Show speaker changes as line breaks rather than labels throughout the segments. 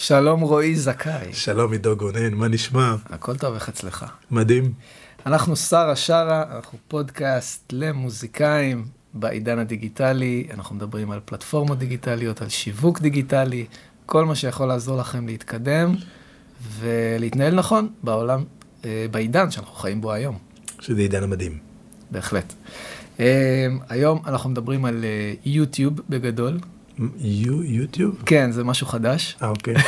שלום רועי זכאי.
שלום עידו גונן, מה נשמע?
הכל טוב, איך אצלך?
מדהים.
אנחנו שרה שרה, אנחנו פודקאסט למוזיקאים בעידן הדיגיטלי, אנחנו מדברים על פלטפורמות דיגיטליות, על שיווק דיגיטלי, כל מה שיכול לעזור לכם להתקדם ולהתנהל נכון בעולם, אה, בעידן שאנחנו חיים בו היום.
שזה עידן המדהים.
בהחלט. אה, היום אנחנו מדברים על אה, יוטיוב בגדול.
יוטיוב?
כן, זה משהו חדש.
אה, אוקיי.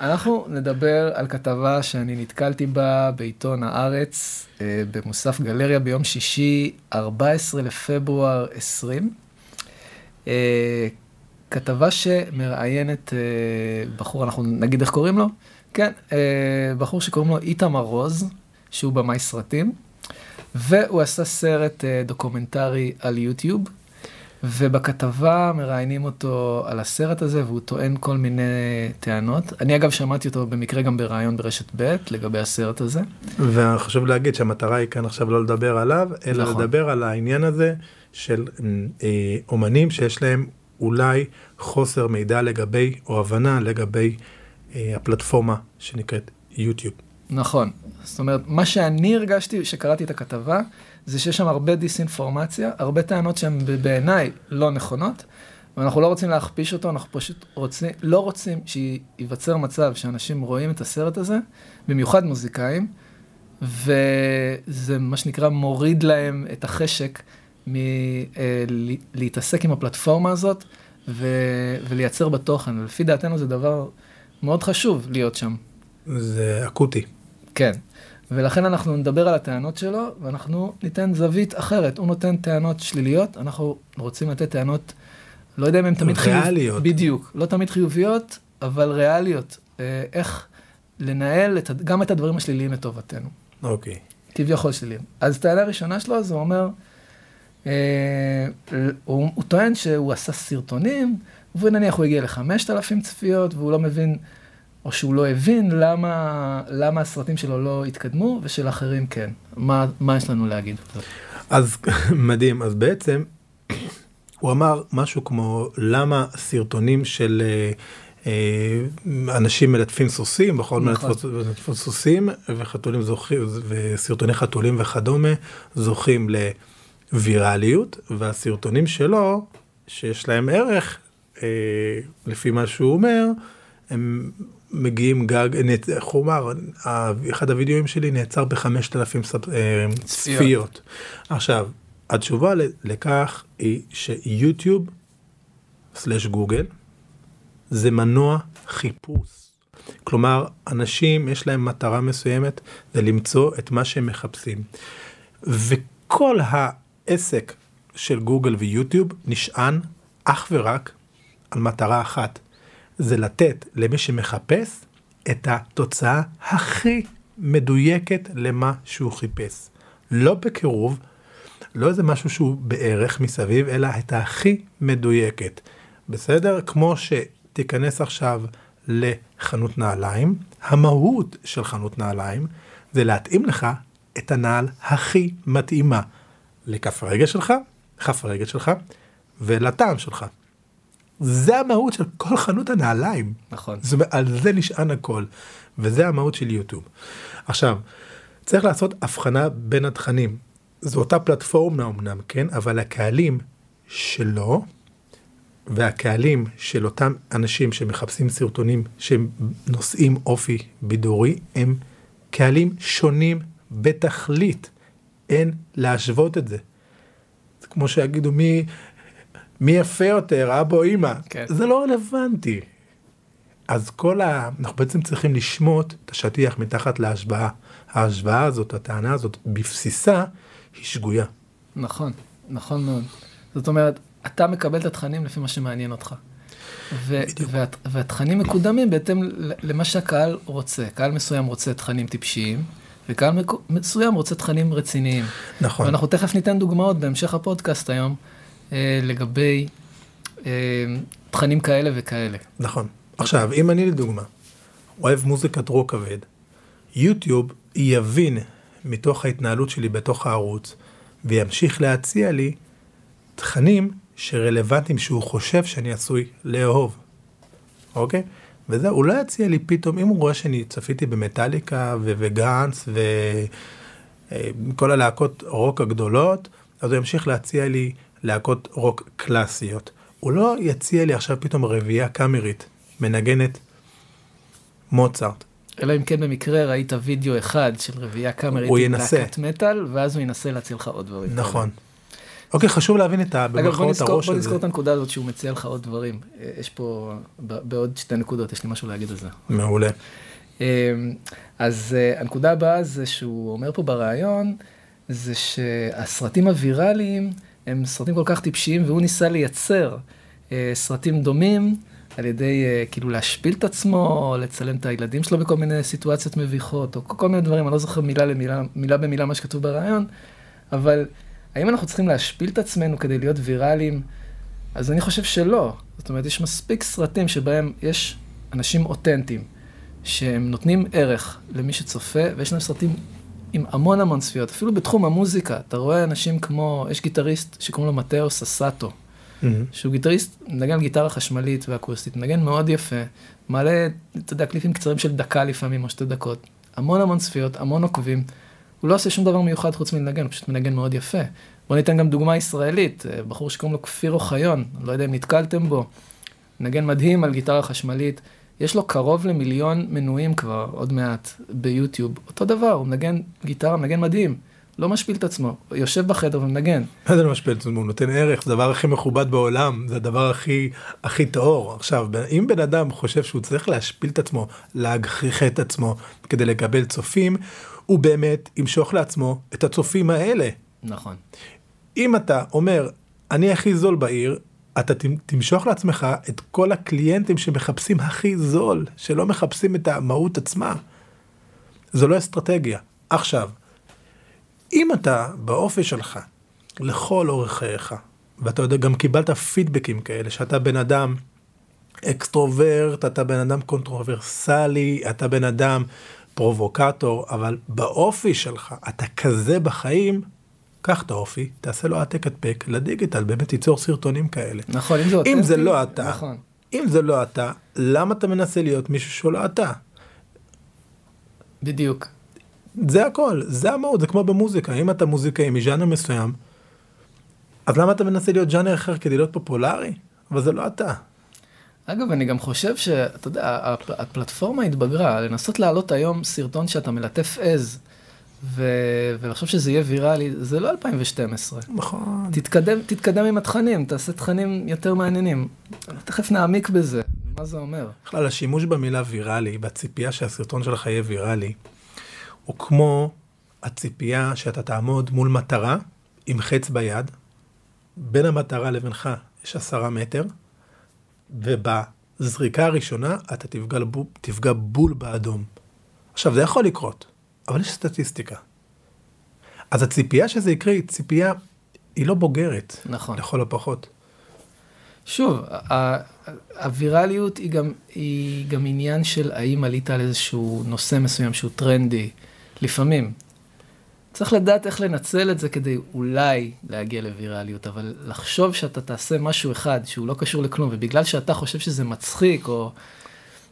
אנחנו נדבר על כתבה שאני נתקלתי בה בעיתון הארץ, במוסף גלריה ביום שישי, 14 לפברואר 20. כתבה שמראיינת בחור, אנחנו נגיד איך קוראים לו? כן, בחור שקוראים לו איתמר רוז, שהוא במאי סרטים, והוא עשה סרט דוקומנטרי על יוטיוב. ובכתבה מראיינים אותו על הסרט הזה, והוא טוען כל מיני טענות. אני אגב שמעתי אותו במקרה גם בריאיון ברשת ב' לגבי הסרט הזה.
וחשוב להגיד שהמטרה היא כאן עכשיו לא לדבר עליו, אלא נכון. לדבר על העניין הזה של אה, אומנים שיש להם אולי חוסר מידע לגבי, או הבנה לגבי אה, הפלטפורמה שנקראת יוטיוב.
נכון. זאת אומרת, מה שאני הרגשתי שקראתי את הכתבה, זה שיש שם הרבה דיסאינפורמציה, הרבה טענות שהן בעיניי לא נכונות, ואנחנו לא רוצים להכפיש אותו, אנחנו פשוט רוצים, לא רוצים שייווצר מצב שאנשים רואים את הסרט הזה, במיוחד מוזיקאים, וזה מה שנקרא מוריד להם את החשק מלהתעסק עם הפלטפורמה הזאת ו- ולייצר בתוכן. ולפי דעתנו זה דבר מאוד חשוב להיות שם.
זה אקוטי.
כן. ולכן אנחנו נדבר על הטענות שלו, ואנחנו ניתן זווית אחרת. הוא נותן טענות שליליות, אנחנו רוצים לתת טענות, לא יודע אם הן תמיד
חיוביות. ריאליות.
בדיוק, לא תמיד חיוביות, אבל ריאליות. אה, איך לנהל את, גם את הדברים השליליים לטובתנו.
אוקיי.
כביכול שליליים. אז טענה הראשונה שלו, זה אומר, אה, הוא, הוא טוען שהוא עשה סרטונים, ונניח הוא הגיע לחמשת אלפים צפיות, והוא לא מבין... או שהוא לא הבין למה, למה הסרטים שלו לא התקדמו ושל אחרים כן. מה, מה יש לנו להגיד?
אז מדהים, אז בעצם הוא אמר משהו כמו למה סרטונים של אה, אה, אנשים מלטפים סוסים, בכל נכון. מלטפים סוסים וחתולים זוכים, וסרטוני חתולים וכדומה זוכים לווירליות, והסרטונים שלו, שיש להם ערך, אה, לפי מה שהוא אומר, הם מגיעים גג, איך הוא אמר, אחד הווידאוים שלי נעצר בחמשת אלפים אה, צפיות. עכשיו, התשובה לכך היא שיוטיוב סלש גוגל זה מנוע חיפוש. כלומר, אנשים יש להם מטרה מסוימת, זה למצוא את מה שהם מחפשים. וכל העסק של גוגל ויוטיוב נשען אך ורק על מטרה אחת, זה לתת למי שמחפש את התוצאה הכי מדויקת למה שהוא חיפש. לא בקירוב, לא איזה משהו שהוא בערך מסביב, אלא את הכי מדויקת. בסדר? כמו שתיכנס עכשיו לחנות נעליים, המהות של חנות נעליים זה להתאים לך את הנעל הכי מתאימה לכף הרגל שלך, כף הרגל שלך ולטעם שלך. זה המהות של כל חנות הנעליים.
נכון.
זאת אומרת, על זה נשען הכל, וזה המהות של יוטיוב. עכשיו, צריך לעשות הבחנה בין התכנים. זו אותה פלטפורמה אמנם, כן? אבל הקהלים שלו, והקהלים של אותם אנשים שמחפשים סרטונים שהם נושאים אופי בידורי, הם קהלים שונים בתכלית. אין להשוות את זה. זה כמו שיגידו מי מי יפה יותר, אבא או אימא, כן. זה לא רלוונטי. אז כל ה... אנחנו בעצם צריכים לשמוט את השטיח מתחת להשוואה. ההשוואה הזאת, הטענה הזאת, בבסיסה, היא שגויה.
נכון, נכון מאוד. זאת אומרת, אתה מקבל את התכנים לפי מה שמעניין אותך. ו- והת- והתכנים מקודמים בהתאם למה שהקהל רוצה. קהל מסוים רוצה תכנים טיפשיים, וקהל מסוים רוצה תכנים רציניים.
נכון.
ואנחנו תכף ניתן דוגמאות בהמשך הפודקאסט היום. אה, לגבי אה, תכנים כאלה וכאלה.
נכון. עכשיו, אם אני לדוגמה אוהב מוזיקת רוק כבד, יוטיוב יבין מתוך ההתנהלות שלי בתוך הערוץ, וימשיך להציע לי תכנים שרלוונטיים שהוא חושב שאני עשוי לאהוב. אוקיי? וזה, הוא לא יציע לי פתאום, אם הוא רואה שאני צפיתי במטאליקה ו- וגאנס וכל הלהקות רוק הגדולות, אז הוא ימשיך להציע לי להקות רוק קלאסיות. הוא לא יציע לי עכשיו פתאום רביעייה קאמרית, מנגנת מוצרט.
אלא אם כן במקרה ראית וידאו אחד של רביעייה קאמרית
הוא
עם
ינסה.
להקת מטאל, ואז הוא ינסה להציע לך עוד דברים.
נכון. אוקיי, חשוב להבין את ה...
אגב, בוא נזכור, בוא. נזכור את הנקודה הזאת שהוא מציע לך עוד דברים. אה, יש פה, בעוד שתי נקודות, יש לי משהו להגיד על זה.
מעולה.
אמ, אז אה, הנקודה הבאה זה שהוא אומר פה בריאיון, זה שהסרטים הוויראליים הם סרטים כל כך טיפשיים, והוא ניסה לייצר אה, סרטים דומים על ידי אה, כאילו להשפיל את עצמו, לצלם את הילדים שלו בכל מיני סיטואציות מביכות, או כל, מיני דברים, אני לא זוכר מילה למילה, מילה במילה מה שכתוב בריאיון, אבל האם אנחנו צריכים להשפיל את עצמנו כדי להיות ויראליים? אז אני חושב שלא. זאת אומרת, יש מספיק סרטים שבהם יש אנשים אותנטיים, שהם נותנים ערך למי שצופה, ויש להם סרטים עם המון המון צפיות. אפילו בתחום המוזיקה, אתה רואה אנשים כמו, יש גיטריסט שקוראים לו מתאו ססטו,
מהמם.
שהוא גיטריסט, מנגן גיטרה חשמלית ואקוסטית, מנגן מאוד יפה, מעלה, אתה יודע, קליפים קצרים של דקה לפעמים, או שתי דקות, המון המון צפיות, המון עוקבים. הוא לא עושה שום דבר מיוחד חוץ מלנגן, הוא פשוט מנגן מאוד יפה. בוא ניתן גם דוגמה ישראלית, אה, בחור שקוראים לו כפיר אוחיון, לא יודע אם נתקלתם בו, מנגן מדהים על גיטרה חשמלית, יש לו קרוב למיליון מנויים כבר, עוד מעט, ביוטיוב. אותו דבר, הוא מנגן גיטרה, מנגן מדהים, לא משפיל את עצמו, יושב בחדר ומנגן.
מה זה לא משפיע את עצמו? הוא נותן ערך, זה הדבר הכי מכובד בעולם, זה הדבר הכי, הכי טהור. עכשיו, אם בן אדם חושב שהוא צריך להשפיל את עצמו, להגחיך את עצמו כדי לקבל צופים, הוא באמת ימשוך לעצמו את הצופים האלה.
נכון.
אם אתה אומר, אני הכי זול בעיר, אתה תמ- תמשוך לעצמך את כל הקליינטים שמחפשים הכי זול, שלא מחפשים את המהות עצמה. זו לא אסטרטגיה. עכשיו, אם אתה באופי שלך, לכל אורך חייך, ואתה יודע, גם קיבלת פידבקים כאלה, שאתה בן אדם אקסטרוברט, אתה בן אדם קונטרוברסלי, אתה בן אדם פרובוקטור, אבל באופי שלך, אתה כזה בחיים, קח את האופי, תעשה לו העתק הדבק לדיגיטל, באמת תיצור סרטונים כאלה.
נכון, אם זה אותנטי.
אם זה לא אתה,
נכון.
אם זה לא אתה, למה אתה מנסה להיות מישהו שהוא לא אתה?
בדיוק.
זה הכל, זה המהות, זה כמו במוזיקה, אם אתה מוזיקאי מז'אנר מסוים, אז למה אתה מנסה להיות ז'אנר אחר כדי להיות פופולרי? אבל זה לא אתה.
אגב, אני גם חושב שאתה יודע, הפ- הפלטפורמה התבגרה, לנסות להעלות היום סרטון שאתה מלטף עז, ו- ולחשוב שזה יהיה ויראלי, זה לא 2012.
נכון.
תתקדם, תתקדם עם התכנים, תעשה תכנים יותר מעניינים. תכף נעמיק בזה, מה זה אומר.
בכלל, השימוש במילה ויראלי, והציפייה שהסרטון שלך יהיה ויראלי, הוא כמו הציפייה שאתה תעמוד מול מטרה עם חץ ביד, בין המטרה לבינך יש עשרה מטר, ובזריקה הראשונה אתה תפגע, בו- תפגע בול באדום. עכשיו, זה יכול לקרות, אבל יש סטטיסטיקה. אז הציפייה שזה יקרה היא ציפייה, היא לא בוגרת,
נכון.
לכל הפחות.
שוב, הווירליות היא גם, היא גם עניין של האם עלית על איזשהו נושא מסוים שהוא טרנדי, לפעמים. צריך לדעת איך לנצל את זה כדי אולי להגיע לווירליות, אבל לחשוב שאתה תעשה משהו אחד שהוא לא קשור לכלום, ובגלל שאתה חושב שזה מצחיק, או...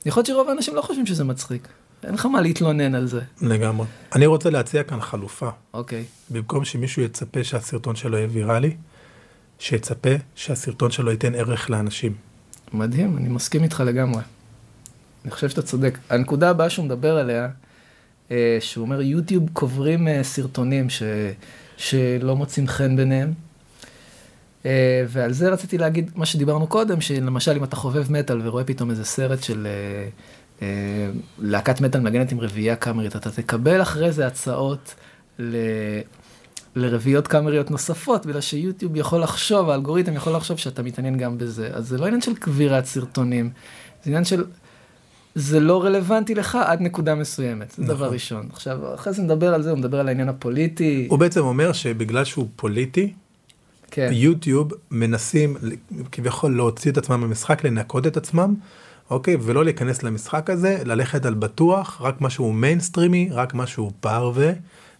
יכול להיות שרוב האנשים לא חושבים שזה מצחיק. אין לך מה להתלונן על זה.
לגמרי. אני רוצה להציע כאן חלופה.
אוקיי.
במקום שמישהו יצפה שהסרטון שלו יהיה ויראלי, שיצפה שהסרטון שלו ייתן ערך לאנשים.
מדהים, אני מסכים איתך לגמרי. אני חושב שאתה צודק. הנקודה הבאה שהוא מדבר עליה, אה, שהוא אומר, יוטיוב קוברים אה, סרטונים ש, שלא מוצאים חן ביניהם. אה, ועל זה רציתי להגיד מה שדיברנו קודם, שלמשל אם אתה חובב מטאל ורואה פתאום איזה סרט של להקת מטאל מנגנת עם רביעייה קאמרית, אתה תקבל אחרי זה הצעות ל... לרביעיות קאמריות נוספות, בגלל שיוטיוב יכול לחשוב, האלגוריתם יכול לחשוב שאתה מתעניין גם בזה. אז זה לא עניין של קבירת סרטונים, זה עניין של... זה לא רלוונטי לך עד נקודה מסוימת, זה דבר
נכון.
ראשון. עכשיו, אחרי זה נדבר על זה, הוא מדבר על העניין הפוליטי.
הוא בעצם אומר שבגלל שהוא פוליטי,
כן,
יוטיוב מנסים כביכול להוציא את עצמם ממשחק, לנקות את עצמם, אוקיי? ולא להיכנס למשחק הזה, ללכת על בטוח, רק משהו מיינסטרימי, רק משהו פרווה,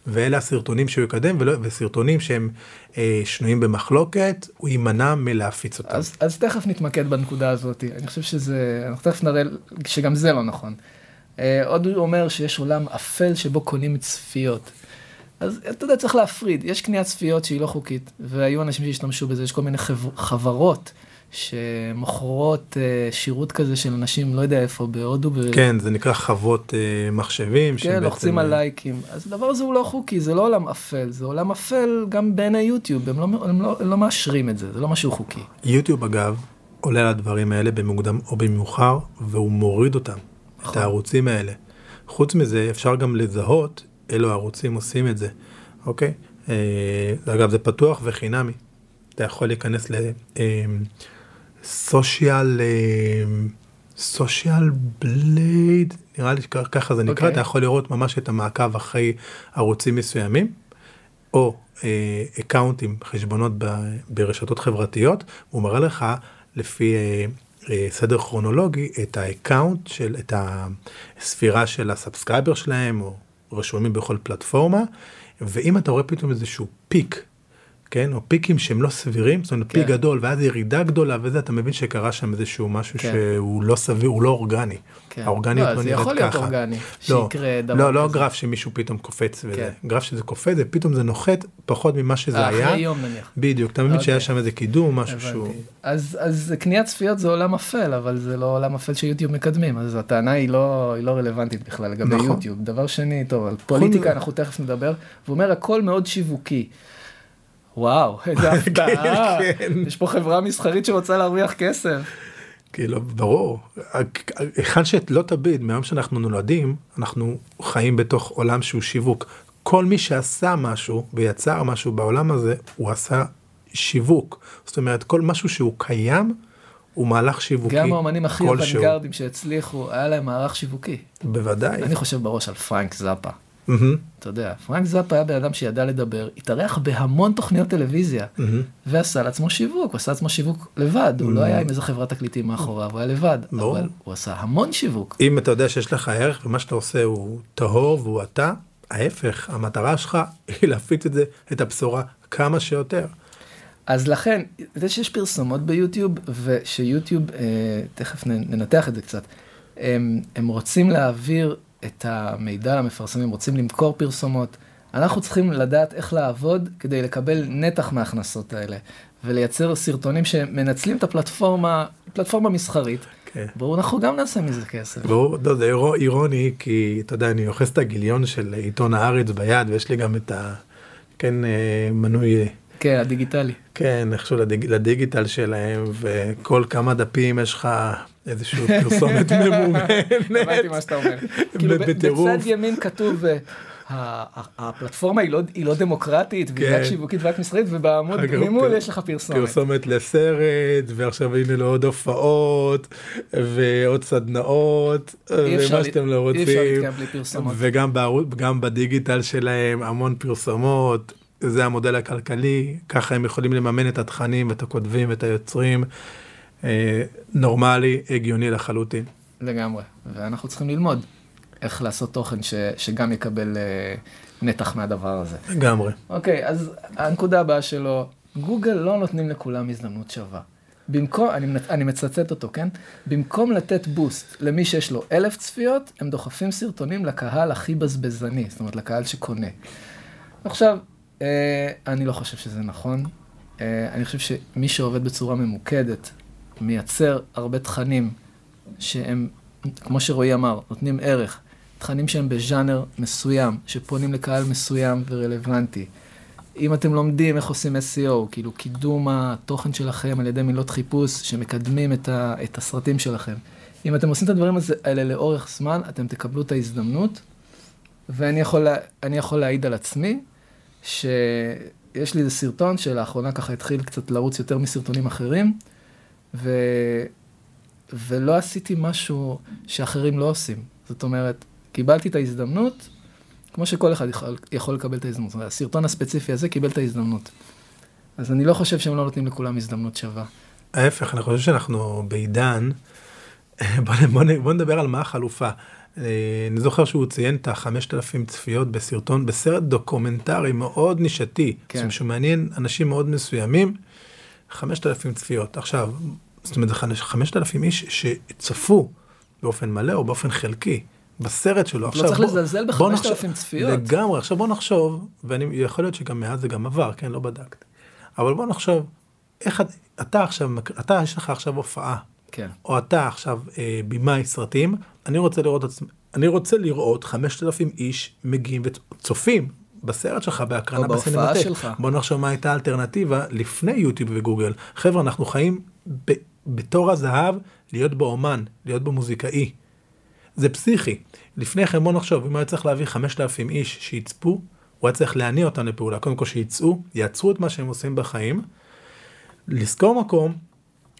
ואלה הסרטונים שהוא יקדם, ולא, וסרטונים שהם אה, שנויים במחלוקת, הוא יימנע מלהפיץ אותם.
אז, אז תכף נתמקד בנקודה הזאת, אני חושב שזה, אנחנו תכף נראה שגם זה לא נכון. אה, עוד הוא אומר שיש עולם אפל שבו קונים צפיות. אז אתה יודע, צריך להפריד, יש קניית צפיות שהיא לא חוקית, והיו אנשים שהשתמשו בזה, יש כל מיני חבר, חברות שמוכרות uh, שירות כזה של אנשים, לא יודע איפה, בהודו. ב...
כן, זה נקרא חוות uh, מחשבים.
כן, לוחצים על לייקים. אז הדבר הזה הוא לא חוקי, זה לא עולם אפל, זה עולם אפל גם בעיני יוטיוב, הם לא, הם לא, הם לא מאשרים את זה, זה לא משהו חוקי.
יוטיוב אגב, עולה על הדברים האלה במוקדם או במאוחר, והוא מוריד אותם, נכון. את הערוצים האלה. חוץ מזה, אפשר גם לזהות אילו ערוצים עושים את זה, אוקיי? אה, אגב, זה פתוח וחינמי. אתה יכול להיכנס ל... אה, סושיאל, סושיאל Blade, נראה לי ככה זה נקרא, okay. אוקיי. אתה יכול לראות ממש את המעקב אחרי ערוצים מסוימים, או אקאונטים, אה, חשבונות ב, ברשתות חברתיות, הוא מראה לך לפי אה, אה, סדר כרונולוגי את ה account של, את הספירה של ה subscriber שלהם, או רשומים בכל פלטפורמה, ואם אתה רואה פתאום איזשהו peak כן, או פיקים שהם לא סבירים, זאת אומרת כן. peak גדול ואז ירידה גדולה וזה, אתה מבין שקרה שם איזשהו משהו כן. שהוא לא סביר, הוא לא אורגני.
כן. האורגניות לא, לא נראית ככה. זה יכול להיות אורגני,
לא, שיקרה דבר לא, לא גרף שמישהו פתאום קופץ וזה, כן. גרף שזה קופץ ופתאום זה נוחת פחות ממה שזה
אה,
היה.
אחרי יום נניח.
בדיוק, אתה מבין שהיה אוקיי. שם איזה קידום, משהו הבנתי. שהוא...
אז, אז קניית צפיות זה עולם אפל, אבל זה לא עולם אפל שיוטיוב מקדמים, אז הטענה היא לא, היא לא רלוונטית בכלל לגבי נכון. יוטיוב. דבר שני, טוב, על פוליטיקה אנחנו תכף נדבר, והוא אומר הכל מאוד שיווקי. וואו, איזה הפתעה, כן. יש פה חברה מסחרית שרוצה להרוויח כסף.
כאילו, ברור. היכן שלא תביד, מהיום שאנחנו נולדים, אנחנו חיים בתוך עולם שהוא שיווק. כל מי שעשה משהו ויצר משהו בעולם הזה, הוא עשה שיווק. זאת אומרת, כל משהו שהוא קיים, הוא מהלך שיווקי
גם האמנים הכי אוונגרדים שהצליחו, היה להם מערך שיווקי.
בוודאי.
אני חושב בראש על פרנק זאפה. אתה יודע, פרנק זאפה היה בן אדם שידע לדבר, התארח בהמון תוכניות טלוויזיה, ועשה לעצמו שיווק, הוא עשה לעצמו שיווק לבד, הוא לא היה עם איזה חברת תקליטים מאחוריו, הוא היה לבד, אבל הוא עשה המון שיווק.
אם אתה יודע שיש לך ערך ומה שאתה עושה הוא טהור והוא אתה, ההפך, המטרה שלך היא להפיץ את זה, את הבשורה, כמה שיותר.
אז לכן, זה שיש פרסומות ביוטיוב, ושיוטיוב, אה, תכף ננתח את זה קצת, הם, הם רוצים להעביר את המידע למפרסמים, רוצים למכור פרסומות, אנחנו צריכים לדעת איך לעבוד כדי לקבל נתח מההכנסות האלה, ולייצר סרטונים שמנצלים את הפלטפורמה, פלטפורמה מסחרית. כן. ברור, אנחנו גם נעשה מזה כסף.
ברור, לא, זה אירוני, כי אתה יודע, אני אוחז את הגיליון של עיתון הארץ ביד, ויש לי גם את ה... כן, אה, מנוי... אה,
כן, הדיגיטלי.
כן, איכשהו לדיג, לדיגיטל שלהם, וכל כמה דפים יש לך איזושהי פרסומת ממומנת.
הבנתי מה שאתה אומר. כאילו בצד ימין כתוב... אה, הפלטפורמה היא לא, היא לא דמוקרטית, והיא רק כן. שיווקית ורק מסחרית, ובעמוד ממול יש לך פרסומת.
פרסומת לסרט, ועכשיו הנה לו עוד הופעות, ועוד סדנאות, ומה שאתם לא רוצים. אי אפשר להתקיים בלי פרסומות. וגם בדיגיטל שלהם המון פרסומות. זה המודל הכלכלי, ככה הם יכולים לממן את התכנים ואת הכותבים ואת היוצרים. אה, נורמלי, הגיוני לחלוטין.
לגמרי, ואנחנו צריכים ללמוד איך לעשות תוכן ש, שגם יקבל אה, נתח מהדבר הזה.
לגמרי.
אוקיי, אז הנקודה הבאה שלו, גוגל לא נותנים לכולם הזדמנות שווה. במקום, אני, אני מצטט אותו, כן? במקום לתת בוסט למי שיש לו אלף צפיות, הם דוחפים סרטונים לקהל הכי בזבזני, זאת אומרת, לקהל שקונה. עכשיו, אה, אני לא חושב שזה נכון. אה, אני חושב שמי שעובד בצורה ממוקדת, מייצר הרבה תכנים שהם, כמו שרועי אמר, נותנים ערך. תכנים שהם בז'אנר מסוים, שפונים לקהל מסוים ורלוונטי. אם אתם לומדים איך עושים SEO, כאילו קידום התוכן שלכם על ידי מילות חיפוש שמקדמים את, ה, את הסרטים שלכם. אם אתם עושים את הדברים האלה לאורך זמן, אתם תקבלו את ההזדמנות, ואני יכול, יכול להעיד על עצמי, שיש לי איזה סרטון שלאחרונה ככה התחיל קצת לרוץ יותר מסרטונים אחרים, ו... ולא עשיתי משהו שאחרים לא עושים. זאת אומרת, קיבלתי את ההזדמנות, כמו שכל אחד יכול, יכול לקבל את ההזדמנות. הסרטון הספציפי הזה קיבל את ההזדמנות. אז אני לא חושב שהם לא נותנים לכולם הזדמנות שווה.
ההפך, אני חושב שאנחנו בעידן בוא, בוא, בוא נדבר על מה החלופה. אה, אני זוכר שהוא ציין את החמשת אלפים צפיות בסרטון, בסרט דוקומנטרי מאוד נישתי, כן. שמעניין אנשים מאוד מסוימים, חמשת אלפים צפיות. עכשיו, זאת אומרת, חמשת אלפים איש שצפו באופן מלא או באופן חלקי. בסרט שלו.
לא עכשיו, צריך בוא, לזלזל בחמשת אלפים צפיות.
לגמרי, עכשיו בוא נחשוב, ויכול להיות שגם מאז זה גם עבר, כן, לא בדקת. אבל בוא נחשוב, איך אתה עכשיו, אתה יש לך עכשיו הופעה,
כן.
או אתה עכשיו אה, במאי סרטים, אני רוצה לראות, אני רוצה לראות 5,000 איש מגיעים וצופים בסרט שלך, בהקרנה
בסינמטק. שלך.
בוא נחשוב מה הייתה האלטרנטיבה לפני יוטיוב וגוגל. חבר'ה, אנחנו חיים ב, בתור הזהב להיות באומן, להיות במוזיקאי. זה פסיכי. לפני כן בוא נחשוב, אם היה צריך להביא 5,000 איש שיצפו, הוא היה צריך להניע אותם לפעולה. קודם כל שיצאו, יעצרו את מה שהם עושים בחיים, לשכור מקום,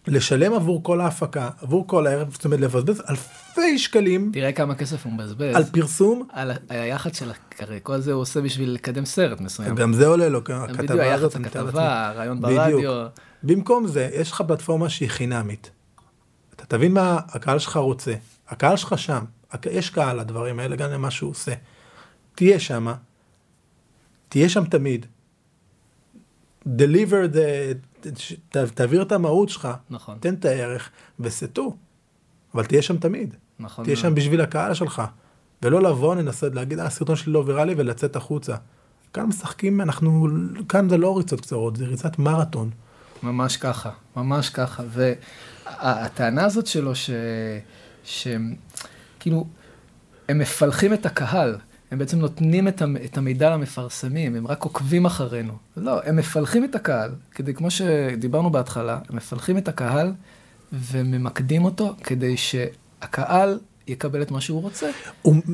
לשלם עבור כל ההפקה, עבור כל הערב, זאת אומרת לבזבז אלפי שקלים.
תראה כמה כסף הוא מבזבז.
על פרסום.
על היח"צ של, הרי כל זה הוא עושה בשביל לקדם סרט מסוים.
גם זה עולה לו,
הכתבה הזאת. בדיוק, הכתבה, הרעיון ברדיו.
במקום זה, יש לך פלטפורמה שהיא חינמית. אתה תבין מה הקהל שלך רוצה. הקהל שלך שם. יש קהל לדברים האלה, גם למה שהוא עושה. תהיה שם, תהיה שם תמיד. Deliver the, ת, תעביר את המהות שלך,
נכון.
תן את הערך, וסטו. אבל תהיה שם תמיד.
נכון.
תהיה שם בשביל הקהל שלך. ולא לבוא, ננסה להגיד, אה, הסרטון שלי לא ויראלי, ולצאת החוצה. כאן משחקים, אנחנו, כאן זה לא ריצות קצרות, זה ריצת מרתון.
ממש ככה, ממש ככה. והטענה הזאת שלו, ש... כאילו, הם מפלחים את הקהל. הם בעצם נותנים את המידע למפרסמים, הם רק עוקבים אחרינו. לא, הם מפלחים את הקהל, כדי, כמו שדיברנו בהתחלה, הם מפלחים את הקהל וממקדים אותו כדי שהקהל יקבל את מה שהוא רוצה.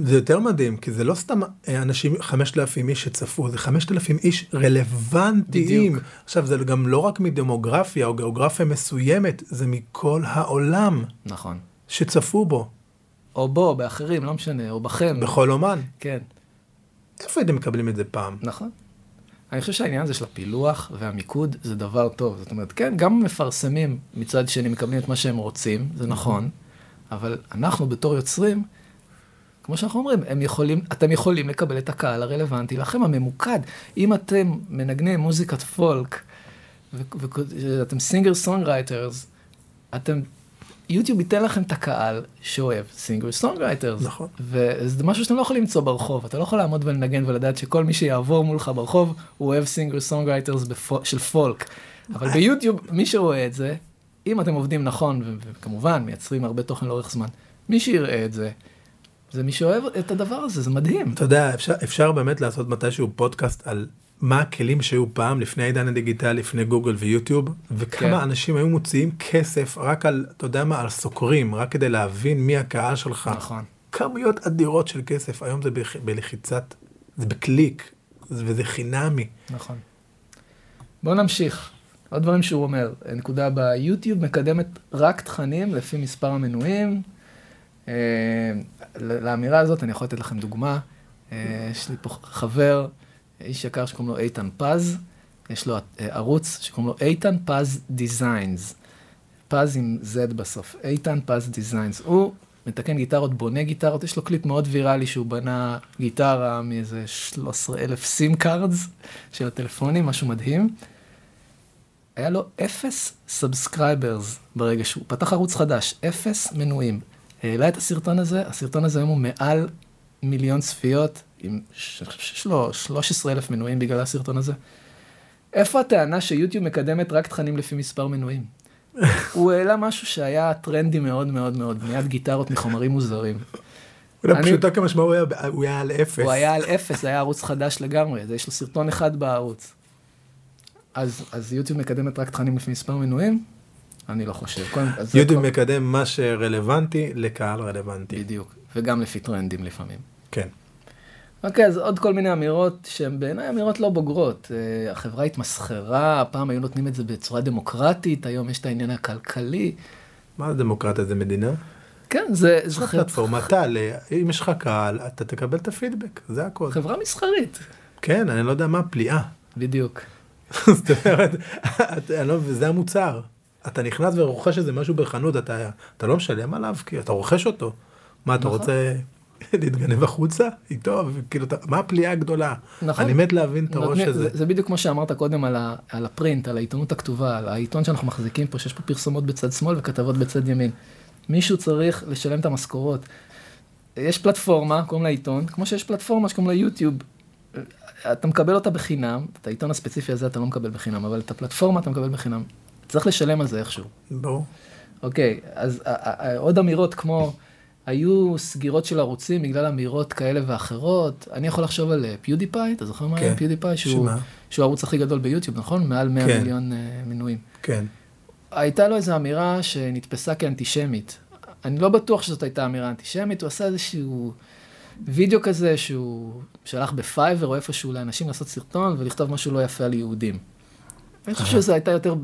זה יותר מדהים, כי זה לא סתם אנשים, 5,000 איש שצפו, זה 5,000 איש רלוונטיים. בדיוק. עכשיו, זה גם לא רק מדמוגרפיה או גיאוגרפיה מסוימת, זה מכל העולם.
נכון.
שצפו בו.
או בו, באחרים, לא משנה, או בכם.
בכל אומן.
כן.
איפה הייתם מקבלים את זה פעם?
נכון. אני חושב שהעניין הזה של הפילוח והמיקוד זה דבר טוב. זאת אומרת, כן, גם המפרסמים מצד שני מקבלים את מה שהם רוצים, זה נכון, אבל אנחנו בתור יוצרים, כמו שאנחנו אומרים, הם יכולים, אתם יכולים לקבל את הקהל הרלוונטי לכם, הממוקד. אם אתם מנגנים מוזיקת פולק, ואתם singer songwriters, אתם יוטיוב ייתן לכם את הקהל שאוהב singer songwriters.
נכון.
וזה משהו שאתם לא יכולים למצוא ברחוב, אתה לא יכול לעמוד ולנגן ולדעת שכל מי שיעבור מולך ברחוב, הוא אוהב singer songwriters של פולק. אבל ביוטיוב, מי שרואה את זה, אם אתם עובדים נכון, וכמובן מייצרים הרבה תוכן לאורך זמן, מי שיראה את זה, זה מי שאוהב את הדבר הזה, זה מדהים.
אתה יודע, אפשר, אפשר באמת לעשות מתישהו פודקאסט על מה הכלים שהיו פעם לפני העידן הדיגיטלי, לפני גוגל ויוטיוב, וכמה כן. אנשים היו מוציאים כסף רק על, אתה יודע מה, על סוקרים, רק כדי להבין מי הקהל שלך.
נכון.
כמויות אדירות של כסף, היום זה. בלחיצת, זה בקליק, וזה חינמי.
נכון. בואו נמשיך. עוד דברים שהוא אומר, נקודה הבאה, יוטיוב מקדמת רק תכנים לפי מספר המנויים. אה, לאמירה הזאת אני יכול לתת לכם דוגמה. אה, יש לי פה חבר איש יקר שקוראים לו איתן פז, יש לו ערוץ שקוראים לו איתן פז Designs. פז עם Z בסוף, איתן פז Designs. הוא מתקן גיטרות, בונה גיטרות, יש לו קליפ מאוד ויראלי שהוא בנה גיטרה מאיזה 13 אלף SIM cards של הטלפונים, משהו מדהים. היה לו אפס subscribers ברגע שהוא פתח ערוץ חדש, אפס מנויים. העלה את הסרטון הזה, הסרטון הזה היום הוא מעל מיליון צפיות, עם, שיש לו 13 אלף מנויים בגלל הסרטון הזה. איפה הטענה שיוטיוב מקדמת רק תכנים לפי מספר מנויים? הוא העלה משהו שהיה טרנדי מאוד מאוד מאוד, בניית גיטרות מחומרים מוזרים.
פשוטו כמשמעו הוא היה על אפס.
הוא היה על אפס, זה היה ערוץ חדש לגמרי, יש לו סרטון אחד בערוץ. אז, אז יוטיוב מקדמת רק תכנים לפי מספר מנויים? אני לא חושב.
יוטיוב מקדם מה שרלוונטי לקהל רלוונטי.
בדיוק, וגם לפי טרנדים לפעמים.
כן.
אוקיי, אז עוד כל מיני אמירות שהן בעיניי אמירות לא בוגרות. אה, החברה התמסחרה, פעם היו נותנים את זה בצורה דמוקרטית, היום יש את העניין הכלכלי.
מה זה דמוקרטיה? זה מדינה?
כן, זה...
יש לך פלטפורמה, אתה, אם יש לך קהל, אתה תקבל את הפידבק, זה הכל.
חברה מסחרית.
כן, אני לא יודע מה הפליאה.
בדיוק.
זאת אומרת, לא, זה המוצר. אתה נכנס ורוכש איזה משהו בחנות, אתה, אתה לא משלם עליו, כי אתה רוכש אותו. מה, אתה
נכון.
רוצה להתגנב החוצה איתו? כאילו, מה הפליאה הגדולה?
נכון.
אני מת להבין את הראש הזה.
זה, בדיוק כמו שאמרת קודם על, ה, על הפרינט, על העיתונות הכתובה, על העיתון שאנחנו מחזיקים פה, שיש פה פרסומות בצד שמאל וכתבות בצד ימין. מישהו צריך לשלם את המשכורות. יש פלטפורמה, קוראים לה עיתון, כמו שיש פלטפורמה שקוראים לה יוטיוב. אתה מקבל אותה בחינם, את העיתון הספציפי הזה אתה לא מקבל בחינם, אבל את הפלטפורמה אתה מקבל בחינם. צריך לשלם על זה איכשהו.
ברור.
אוקיי, אז עוד אמירות כמו, היו סגירות של ערוצים בגלל אמירות כאלה ואחרות. אני יכול לחשוב על PewDiePie, אתה זוכר מה
כן.
היה PewDiePie? שהוא,
שמה?
שהוא הערוץ הכי גדול ביוטיוב, נכון? מעל 100
כן.
מיליון אה, מנויים.
כן.
הייתה לו איזו אמירה שנתפסה כאנטישמית. אני לא בטוח שזאת הייתה אמירה אנטישמית, הוא עשה איזשהו וידאו כזה שהוא שלח בפייבר או איפשהו לאנשים לעשות סרטון ולכתוב משהו לא יפה על יהודים. אני חושב שזו הייתה יותר